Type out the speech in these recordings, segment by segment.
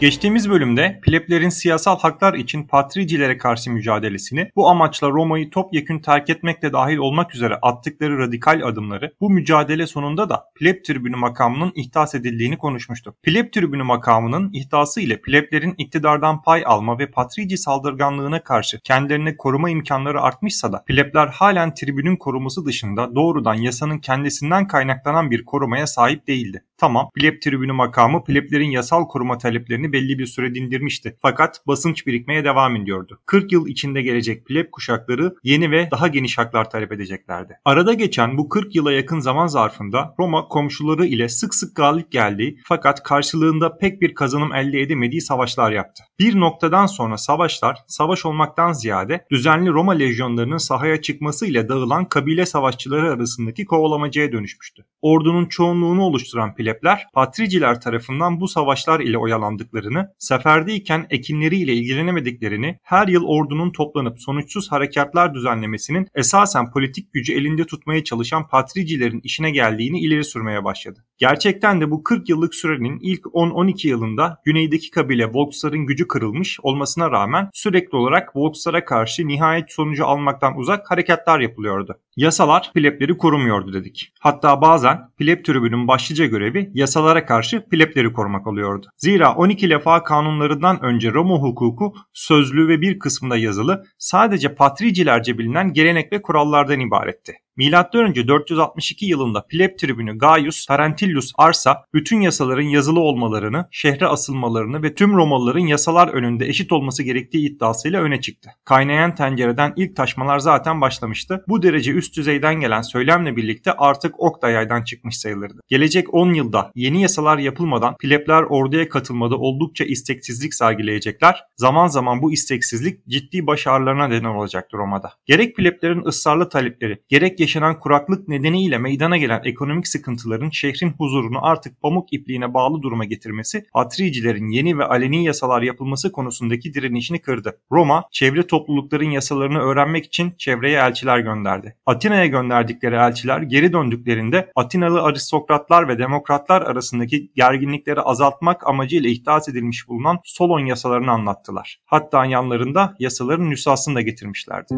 Geçtiğimiz bölümde pleblerin siyasal haklar için patricilere karşı mücadelesini, bu amaçla Roma'yı topyekün terk etmekle dahil olmak üzere attıkları radikal adımları, bu mücadele sonunda da pleb tribünü makamının ihdas edildiğini konuşmuştuk. Pleb tribünü makamının ihdası ile pleblerin iktidardan pay alma ve patrici saldırganlığına karşı kendilerine koruma imkanları artmışsa da plebler halen tribünün koruması dışında doğrudan yasanın kendisinden kaynaklanan bir korumaya sahip değildi. Tamam, pleb tribünü makamı pleblerin yasal koruma taleplerini belli bir süre dindirmişti. Fakat basınç birikmeye devam ediyordu. 40 yıl içinde gelecek pleb kuşakları yeni ve daha geniş haklar talep edeceklerdi. Arada geçen bu 40 yıla yakın zaman zarfında Roma komşuları ile sık sık galip geldiği fakat karşılığında pek bir kazanım elde edemediği savaşlar yaptı. Bir noktadan sonra savaşlar savaş olmaktan ziyade düzenli Roma lejyonlarının sahaya çıkmasıyla dağılan kabile savaşçıları arasındaki kovalamacaya dönüşmüştü. Ordunun çoğunluğunu oluşturan plebler patriciler tarafından bu savaşlar ile oyalandıkları yaptıklarını, seferdeyken ekinleriyle ilgilenemediklerini, her yıl ordunun toplanıp sonuçsuz harekatlar düzenlemesinin esasen politik gücü elinde tutmaya çalışan patricilerin işine geldiğini ileri sürmeye başladı. Gerçekten de bu 40 yıllık sürenin ilk 10-12 yılında güneydeki kabile Volksların gücü kırılmış olmasına rağmen sürekli olarak Volkslara karşı nihayet sonucu almaktan uzak harekatlar yapılıyordu. Yasalar plebleri korumuyordu dedik. Hatta bazen pleb tribünün başlıca görevi yasalara karşı plebleri korumak oluyordu. Zira 12 lefa kanunlarından önce Roma hukuku sözlü ve bir kısmında yazılı sadece patricilerce bilinen gelenek ve kurallardan ibaretti. M.Ö. 462 yılında pleb tribünü Gaius Tarentilius Arsa bütün yasaların yazılı olmalarını, şehre asılmalarını ve tüm Romalıların yasalar önünde eşit olması gerektiği iddiasıyla öne çıktı. Kaynayan tencereden ilk taşmalar zaten başlamıştı. Bu derece üst düzeyden gelen söylemle birlikte artık ok da yaydan çıkmış sayılırdı. Gelecek 10 yılda yeni yasalar yapılmadan plebler orduya katılmada oldukça isteksizlik sergileyecekler. Zaman zaman bu isteksizlik ciddi başarılarına neden olacaktır Roma'da. Gerek pleblerin ısrarlı talepleri, gerek yaşanan kuraklık nedeniyle meydana gelen ekonomik sıkıntıların şehrin huzurunu artık pamuk ipliğine bağlı duruma getirmesi, Atricilerin yeni ve aleni yasalar yapılması konusundaki direnişini kırdı. Roma, çevre toplulukların yasalarını öğrenmek için çevreye elçiler gönderdi. Atina'ya gönderdikleri elçiler geri döndüklerinde Atinalı aristokratlar ve demokratlar arasındaki gerginlikleri azaltmak amacıyla ihdas edilmiş bulunan Solon yasalarını anlattılar. Hatta yanlarında yasaların nüshasını da getirmişlerdi.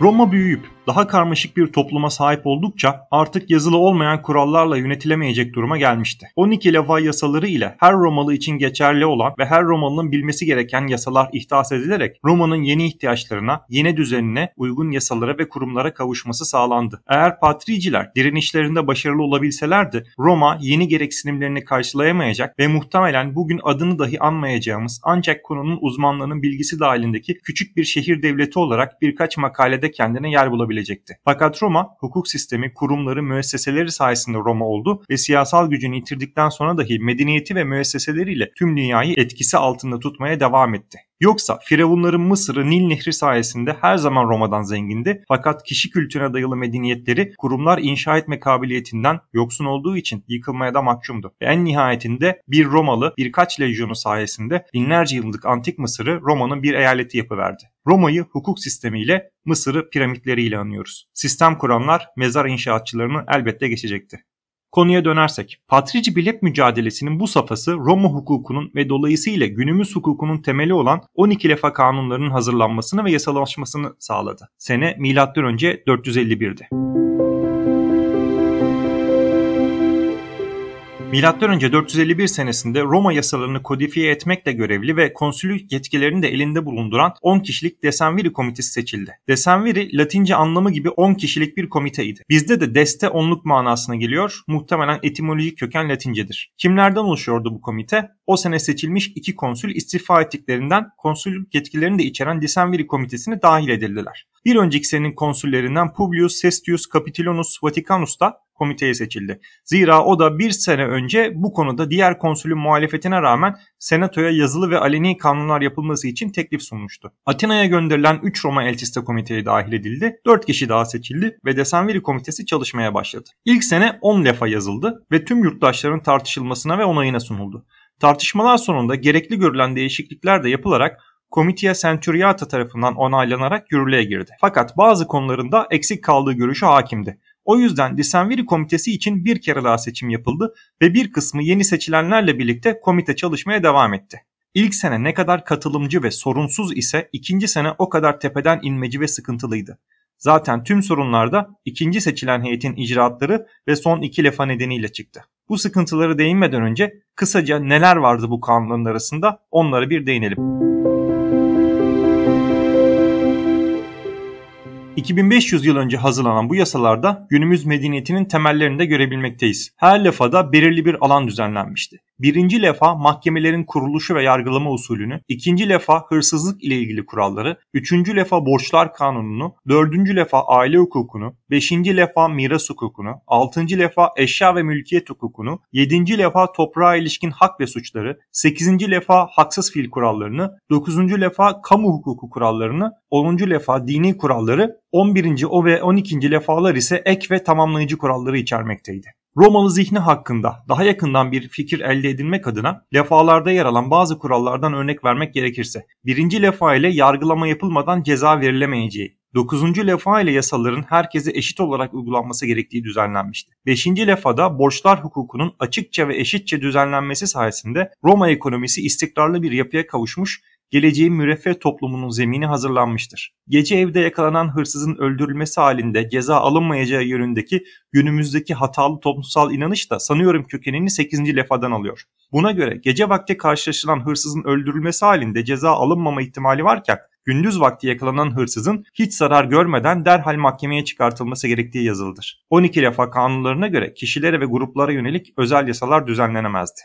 Roma büyüyüp daha karmaşık bir topluma sahip oldukça artık yazılı olmayan kurallarla yönetilemeyecek duruma gelmişti. 12 leva yasaları ile her Romalı için geçerli olan ve her Romalı'nın bilmesi gereken yasalar ihdas edilerek Roma'nın yeni ihtiyaçlarına, yeni düzenine uygun yasalara ve kurumlara kavuşması sağlandı. Eğer patriciler direnişlerinde başarılı olabilselerdi Roma yeni gereksinimlerini karşılayamayacak ve muhtemelen bugün adını dahi anmayacağımız ancak konunun uzmanlarının bilgisi dahilindeki küçük bir şehir devleti olarak birkaç makalede kendine yer bulabilecekti olabilecekti. Fakat Roma hukuk sistemi, kurumları, müesseseleri sayesinde Roma oldu ve siyasal gücünü yitirdikten sonra dahi medeniyeti ve müesseseleriyle tüm dünyayı etkisi altında tutmaya devam etti. Yoksa Firavunların Mısır'ı Nil Nehri sayesinde her zaman Roma'dan zengindi fakat kişi kültürüne dayalı medeniyetleri kurumlar inşa etme kabiliyetinden yoksun olduğu için yıkılmaya da mahkumdu. Ve en nihayetinde bir Romalı birkaç lejyonu sayesinde binlerce yıllık antik Mısır'ı Roma'nın bir eyaleti yapıverdi. Roma'yı hukuk sistemiyle, Mısır'ı piramitleriyle anıyoruz. Sistem kuranlar mezar inşaatçılarını elbette geçecekti. Konuya dönersek, Patrici Bilep mücadelesinin bu safhası Roma hukukunun ve dolayısıyla günümüz hukukunun temeli olan 12 lefa kanunlarının hazırlanmasını ve yasalaşmasını sağladı. Sene M.Ö. 451'di. M.Ö. 451 senesinde Roma yasalarını kodifiye etmekle görevli ve konsülük yetkilerini de elinde bulunduran 10 kişilik Desenviri komitesi seçildi. Desenviri Latince anlamı gibi 10 kişilik bir komiteydi. Bizde de deste onluk manasına geliyor. Muhtemelen etimolojik köken Latincedir. Kimlerden oluşuyordu bu komite? O sene seçilmiş iki konsül istifa ettiklerinden konsülük yetkilerini de içeren Desenviri komitesine dahil edildiler. Bir önceki senenin konsüllerinden Publius Sestius Capitolinus Vaticanus da komiteye seçildi. Zira o da bir sene önce bu konuda diğer konsülün muhalefetine rağmen senatoya yazılı ve aleni kanunlar yapılması için teklif sunmuştu. Atina'ya gönderilen 3 Roma elçisi de komiteye dahil edildi. 4 kişi daha seçildi ve Desenviri komitesi çalışmaya başladı. İlk sene 10 lefa yazıldı ve tüm yurttaşların tartışılmasına ve onayına sunuldu. Tartışmalar sonunda gerekli görülen değişiklikler de yapılarak Comitia Centuriata tarafından onaylanarak yürürlüğe girdi. Fakat bazı konularında eksik kaldığı görüşü hakimdi. O yüzden Disenviri Komitesi için bir kere daha seçim yapıldı ve bir kısmı yeni seçilenlerle birlikte komite çalışmaya devam etti. İlk sene ne kadar katılımcı ve sorunsuz ise ikinci sene o kadar tepeden inmeci ve sıkıntılıydı. Zaten tüm sorunlar da ikinci seçilen heyetin icraatları ve son iki lefa nedeniyle çıktı. Bu sıkıntıları değinmeden önce kısaca neler vardı bu kanunların arasında onlara bir değinelim. 2500 yıl önce hazırlanan bu yasalarda günümüz medeniyetinin temellerini de görebilmekteyiz. Her lafada belirli bir alan düzenlenmişti. Birinci lefa mahkemelerin kuruluşu ve yargılama usulünü, ikinci lefa hırsızlık ile ilgili kuralları, üçüncü lefa borçlar kanununu, dördüncü lefa aile hukukunu, beşinci lefa miras hukukunu, altıncı lefa eşya ve mülkiyet hukukunu, yedinci lefa toprağa ilişkin hak ve suçları, sekizinci lefa haksız fiil kurallarını, dokuzuncu lefa kamu hukuku kurallarını, onuncu lefa dini kuralları, on birinci o ve on ikinci lefalar ise ek ve tamamlayıcı kuralları içermekteydi. Romalı zihni hakkında daha yakından bir fikir elde edilmek adına lefalarda yer alan bazı kurallardan örnek vermek gerekirse, birinci lefa ile yargılama yapılmadan ceza verilemeyeceği, 9. lefa ile yasaların herkese eşit olarak uygulanması gerektiği düzenlenmişti. 5. lefada borçlar hukukunun açıkça ve eşitçe düzenlenmesi sayesinde Roma ekonomisi istikrarlı bir yapıya kavuşmuş geleceğin müreffeh toplumunun zemini hazırlanmıştır. Gece evde yakalanan hırsızın öldürülmesi halinde ceza alınmayacağı yönündeki günümüzdeki hatalı toplumsal inanış da sanıyorum kökenini 8. lefadan alıyor. Buna göre gece vakti karşılaşılan hırsızın öldürülmesi halinde ceza alınmama ihtimali varken gündüz vakti yakalanan hırsızın hiç zarar görmeden derhal mahkemeye çıkartılması gerektiği yazılıdır. 12 lefa kanunlarına göre kişilere ve gruplara yönelik özel yasalar düzenlenemezdi.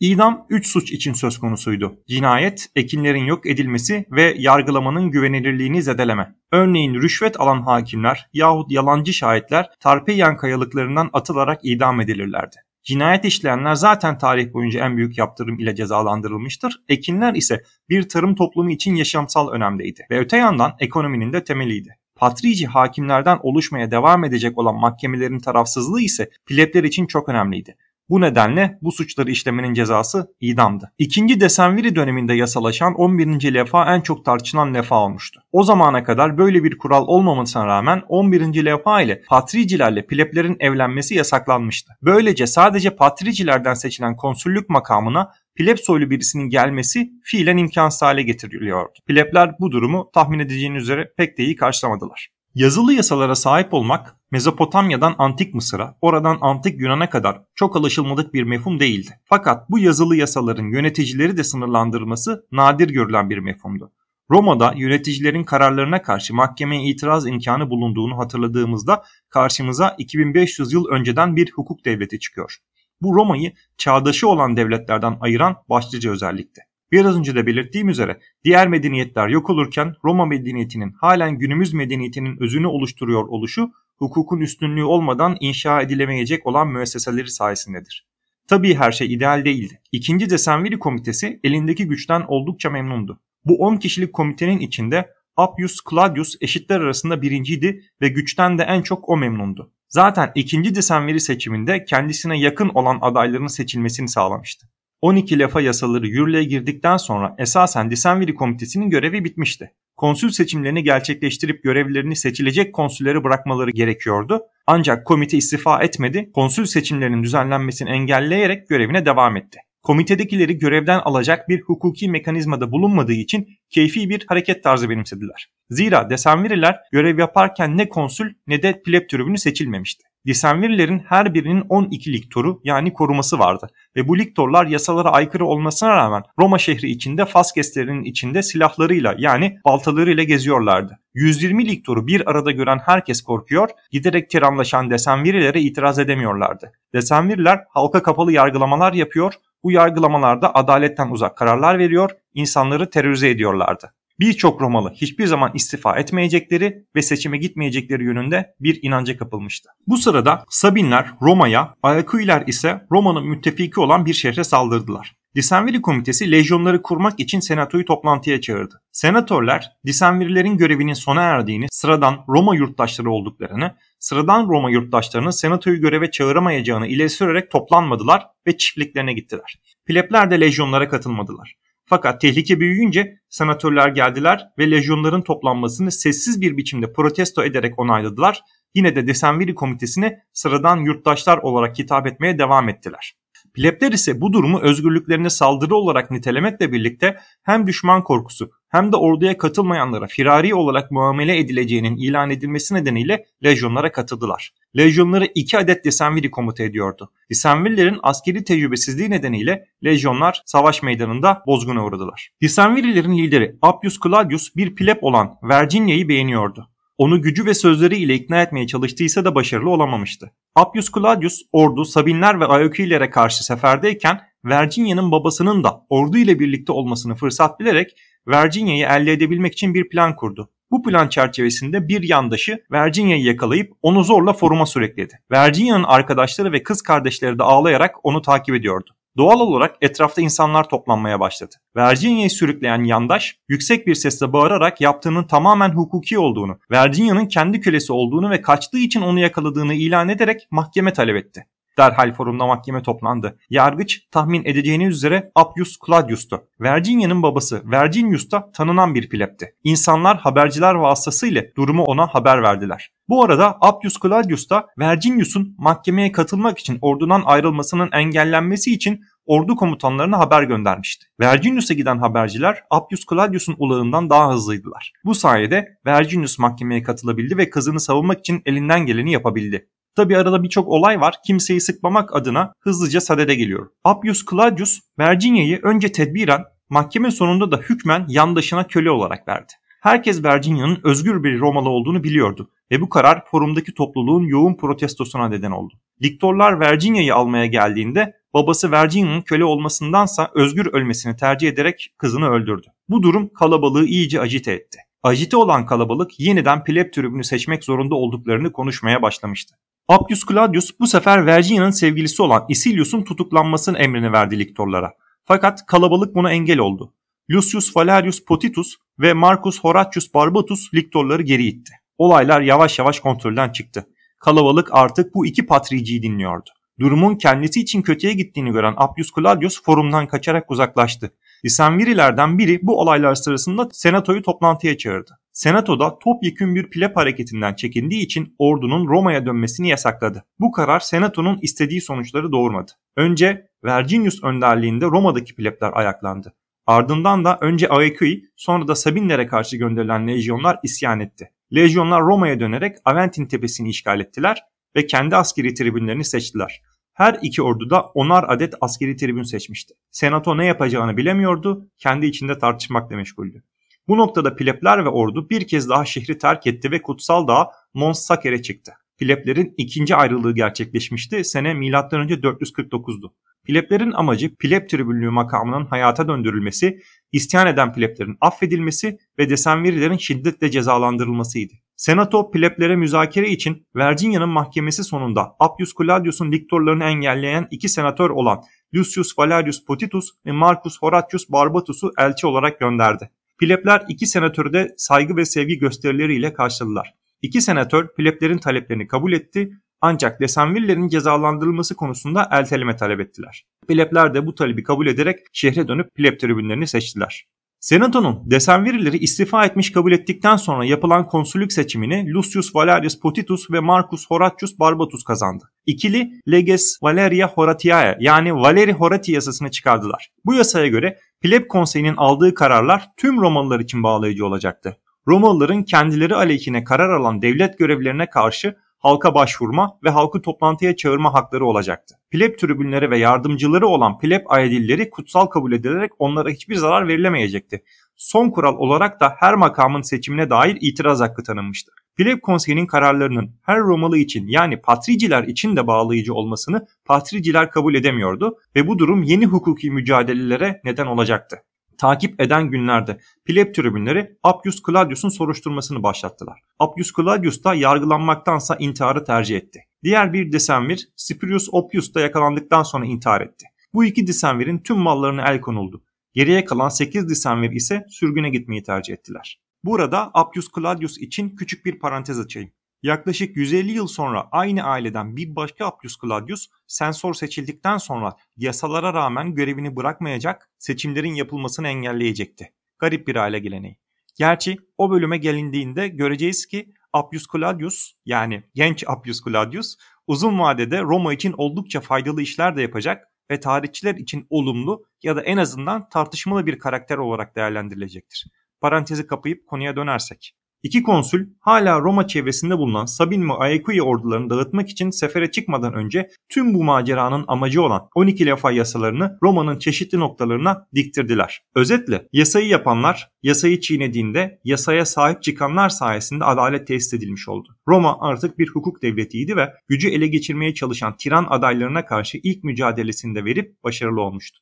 İdam 3 suç için söz konusuydu. Cinayet, ekinlerin yok edilmesi ve yargılamanın güvenilirliğini zedeleme. Örneğin rüşvet alan hakimler yahut yalancı şahitler Tarpeyan kayalıklarından atılarak idam edilirlerdi. Cinayet işleyenler zaten tarih boyunca en büyük yaptırım ile cezalandırılmıştır. Ekinler ise bir tarım toplumu için yaşamsal önemdeydi ve öte yandan ekonominin de temeliydi. Patrici hakimlerden oluşmaya devam edecek olan mahkemelerin tarafsızlığı ise plebler için çok önemliydi. Bu nedenle bu suçları işlemenin cezası idamdı. İkinci Desenviri döneminde yasalaşan 11. lefa en çok tartışılan lefa olmuştu. O zamana kadar böyle bir kural olmamasına rağmen 11. lefa ile patricilerle pleblerin evlenmesi yasaklanmıştı. Böylece sadece patricilerden seçilen konsüllük makamına pleb soylu birisinin gelmesi fiilen imkansız hale getiriliyordu. Plebler bu durumu tahmin edeceğiniz üzere pek de iyi karşılamadılar. Yazılı yasalara sahip olmak Mezopotamya'dan Antik Mısır'a, oradan Antik Yunan'a kadar çok alışılmadık bir mefhum değildi. Fakat bu yazılı yasaların yöneticileri de sınırlandırması nadir görülen bir mefhumdu. Roma'da yöneticilerin kararlarına karşı mahkemeye itiraz imkanı bulunduğunu hatırladığımızda karşımıza 2500 yıl önceden bir hukuk devleti çıkıyor. Bu Roma'yı çağdaşı olan devletlerden ayıran başlıca özellikti. Biraz önce de belirttiğim üzere diğer medeniyetler yok olurken Roma medeniyetinin halen günümüz medeniyetinin özünü oluşturuyor oluşu hukukun üstünlüğü olmadan inşa edilemeyecek olan müesseseleri sayesindedir. Tabii her şey ideal değildi. İkinci Desenviri Komitesi elindeki güçten oldukça memnundu. Bu 10 kişilik komitenin içinde Appius Claudius eşitler arasında birinciydi ve güçten de en çok o memnundu. Zaten ikinci Desenviri seçiminde kendisine yakın olan adayların seçilmesini sağlamıştı. 12 lafa yasaları yürürlüğe girdikten sonra esasen Disenviri Komitesi'nin görevi bitmişti. Konsül seçimlerini gerçekleştirip görevlerini seçilecek konsülleri bırakmaları gerekiyordu. Ancak komite istifa etmedi, konsül seçimlerinin düzenlenmesini engelleyerek görevine devam etti. Komitedekileri görevden alacak bir hukuki mekanizmada bulunmadığı için keyfi bir hareket tarzı benimsediler. Zira Desenviriler görev yaparken ne konsül ne de pleb tribünü seçilmemişti. Disenvirilerin her birinin 12 liktoru yani koruması vardı ve bu liktorlar yasalara aykırı olmasına rağmen Roma şehri içinde Faskeslerinin içinde silahlarıyla yani baltalarıyla geziyorlardı. 120 liktoru bir arada gören herkes korkuyor, giderek tiranlaşan Desenvirilere itiraz edemiyorlardı. Desenviriler halka kapalı yargılamalar yapıyor, bu yargılamalarda adaletten uzak kararlar veriyor, insanları terörize ediyorlardı. Birçok Romalı hiçbir zaman istifa etmeyecekleri ve seçime gitmeyecekleri yönünde bir inanca kapılmıştı. Bu sırada Sabinler Roma'ya, Ayakuiler ise Roma'nın müttefiki olan bir şehre saldırdılar. Disenviri Komitesi lejyonları kurmak için senatoyu toplantıya çağırdı. Senatörler Disenvirilerin görevinin sona erdiğini, sıradan Roma yurttaşları olduklarını, sıradan Roma yurttaşlarının senatoyu göreve çağıramayacağını ileri sürerek toplanmadılar ve çiftliklerine gittiler. Plebler de lejyonlara katılmadılar. Fakat tehlike büyüyünce senatörler geldiler ve lejyonların toplanmasını sessiz bir biçimde protesto ederek onayladılar Yine de Desenviri komitesine sıradan yurttaşlar olarak hitap etmeye devam ettiler. Plebler ise bu durumu özgürlüklerine saldırı olarak nitelemekle birlikte hem düşman korkusu hem de orduya katılmayanlara firari olarak muamele edileceğinin ilan edilmesi nedeniyle lejyonlara katıldılar. Lejyonları iki adet Desenviri komuta ediyordu. Desenvirilerin askeri tecrübesizliği nedeniyle lejyonlar savaş meydanında bozguna uğradılar. Desenvirilerin lideri Appius Claudius bir pleb olan Virginia'yı beğeniyordu. Onu gücü ve sözleriyle ikna etmeye çalıştıysa da başarılı olamamıştı. Appius Claudius ordu Sabinler ve Aeokilere karşı seferdeyken Virginia'nın babasının da ordu ile birlikte olmasını fırsat bilerek Virginia'yı elde edebilmek için bir plan kurdu. Bu plan çerçevesinde bir yandaşı Virginia'yı yakalayıp onu zorla foruma sürükledi. Virginia'nın arkadaşları ve kız kardeşleri de ağlayarak onu takip ediyordu. Doğal olarak etrafta insanlar toplanmaya başladı. Virginia'yı sürükleyen yandaş yüksek bir sesle bağırarak yaptığının tamamen hukuki olduğunu, Virginia'nın kendi kölesi olduğunu ve kaçtığı için onu yakaladığını ilan ederek mahkeme talep etti. Derhal forumda mahkeme toplandı. Yargıç tahmin edeceğiniz üzere Appius Claudius'tu. Virginia'nın babası Verginius da tanınan bir plebti. İnsanlar haberciler vasıtasıyla durumu ona haber verdiler. Bu arada Appius Claudius da Verginius'un mahkemeye katılmak için ordudan ayrılmasının engellenmesi için ordu komutanlarına haber göndermişti. Verginius'a giden haberciler Appius Claudius'un ulağından daha hızlıydılar. Bu sayede Verginius mahkemeye katılabildi ve kızını savunmak için elinden geleni yapabildi. Tabi arada birçok olay var. Kimseyi sıkmamak adına hızlıca sadede geliyor. Appius Claudius Virginia'yı önce tedbiren mahkeme sonunda da hükmen yandaşına köle olarak verdi. Herkes Virginia'nın özgür bir Romalı olduğunu biliyordu ve bu karar forumdaki topluluğun yoğun protestosuna neden oldu. Diktorlar Virginia'yı almaya geldiğinde babası Virginia'nın köle olmasındansa özgür ölmesini tercih ederek kızını öldürdü. Bu durum kalabalığı iyice acite etti. Ajite olan kalabalık yeniden pleb tribünü seçmek zorunda olduklarını konuşmaya başlamıştı. Appius Claudius bu sefer Verginia'nın sevgilisi olan Isilius'un tutuklanmasının emrini verdi liktorlara. Fakat kalabalık buna engel oldu. Lucius Valerius Potitus ve Marcus Horatius Barbatus liktorları geri itti. Olaylar yavaş yavaş kontrolden çıktı. Kalabalık artık bu iki patriciyi dinliyordu. Durumun kendisi için kötüye gittiğini gören Appius Claudius forumdan kaçarak uzaklaştı. Lisenvirilerden biri bu olaylar sırasında senatoyu toplantıya çağırdı. Senatoda topyekün bir pleb hareketinden çekindiği için ordunun Roma'ya dönmesini yasakladı. Bu karar senatonun istediği sonuçları doğurmadı. Önce Verginius önderliğinde Roma'daki plebler ayaklandı. Ardından da önce Aequi sonra da Sabinlere karşı gönderilen lejyonlar isyan etti. Lejyonlar Roma'ya dönerek Aventin tepesini işgal ettiler ve kendi askeri tribünlerini seçtiler. Her iki ordu da onar adet askeri tribün seçmişti. Senato ne yapacağını bilemiyordu, kendi içinde tartışmakla meşguldü. Bu noktada Plepler ve ordu bir kez daha şehri terk etti ve kutsal dağ Mons Saker'e çıktı. Pleplerin ikinci ayrılığı gerçekleşmişti. Sene M.Ö. 449'du. Pleplerin amacı pleb tribünlüğü makamının hayata döndürülmesi, isyan eden pleplerin affedilmesi ve desenverilerin şiddetle cezalandırılmasıydı. Senato pleblere müzakere için Virginia'nın mahkemesi sonunda Appius Claudius'un diktorlarını engelleyen iki senatör olan Lucius Valerius Potitus ve Marcus Horatius Barbatus'u elçi olarak gönderdi. Plebler iki senatörü de saygı ve sevgi gösterileriyle karşıladılar. İki senatör pleblerin taleplerini kabul etti ancak Desenville'lerin cezalandırılması konusunda elteleme talep ettiler. Plebler de bu talebi kabul ederek şehre dönüp pleb tribünlerini seçtiler. Senato'nun Desenvirileri istifa etmiş kabul ettikten sonra yapılan konsülük seçimini Lucius Valerius Potitus ve Marcus Horatius Barbatus kazandı. İkili Leges Valeria Horatiae yani Valeri Horati yasasını çıkardılar. Bu yasaya göre Pleb Konseyi'nin aldığı kararlar tüm Romalılar için bağlayıcı olacaktı. Romalıların kendileri aleyhine karar alan devlet görevlerine karşı halka başvurma ve halkı toplantıya çağırma hakları olacaktı. Pleb tribünleri ve yardımcıları olan pleb ayedilleri kutsal kabul edilerek onlara hiçbir zarar verilemeyecekti. Son kural olarak da her makamın seçimine dair itiraz hakkı tanınmıştı. Pleb konseyinin kararlarının her Romalı için yani patriciler için de bağlayıcı olmasını patriciler kabul edemiyordu ve bu durum yeni hukuki mücadelelere neden olacaktı takip eden günlerde pleb tribünleri Appius Claudius'un soruşturmasını başlattılar. Appius Claudius da yargılanmaktansa intiharı tercih etti. Diğer bir desenvir Spurius Oppius da yakalandıktan sonra intihar etti. Bu iki desenvirin tüm mallarına el konuldu. Geriye kalan 8 desenvir ise sürgüne gitmeyi tercih ettiler. Burada Appius Claudius için küçük bir parantez açayım. Yaklaşık 150 yıl sonra aynı aileden bir başka Appius Claudius sensor seçildikten sonra yasalara rağmen görevini bırakmayacak, seçimlerin yapılmasını engelleyecekti. Garip bir aile geleneği. Gerçi o bölüme gelindiğinde göreceğiz ki Appius Claudius yani genç Appius Claudius uzun vadede Roma için oldukça faydalı işler de yapacak ve tarihçiler için olumlu ya da en azından tartışmalı bir karakter olarak değerlendirilecektir. Parantezi kapayıp konuya dönersek. İki konsül hala Roma çevresinde bulunan Sabin ve Aequia ordularını dağıtmak için sefere çıkmadan önce tüm bu maceranın amacı olan 12 lefa yasalarını Roma'nın çeşitli noktalarına diktirdiler. Özetle yasayı yapanlar yasayı çiğnediğinde yasaya sahip çıkanlar sayesinde adalet tesis edilmiş oldu. Roma artık bir hukuk devletiydi ve gücü ele geçirmeye çalışan tiran adaylarına karşı ilk mücadelesini de verip başarılı olmuştu.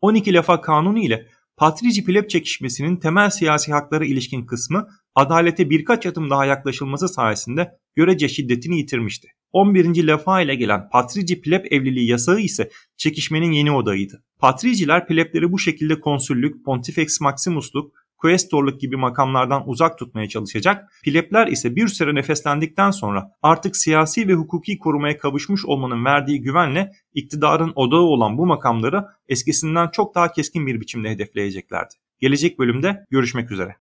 12 lefa kanunu ile Patrici Pleb çekişmesinin temel siyasi haklara ilişkin kısmı adalete birkaç adım daha yaklaşılması sayesinde görece şiddetini yitirmişti. 11. Lefa ile gelen Patrici Pleb evliliği yasağı ise çekişmenin yeni odağıydı. Patriciler plebleri bu şekilde konsüllük, Pontifex Maximusluk, Quaestorluk gibi makamlardan uzak tutmaya çalışacak, plebler ise bir süre nefeslendikten sonra artık siyasi ve hukuki korumaya kavuşmuş olmanın verdiği güvenle iktidarın odağı olan bu makamları eskisinden çok daha keskin bir biçimde hedefleyeceklerdi. Gelecek bölümde görüşmek üzere.